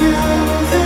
You.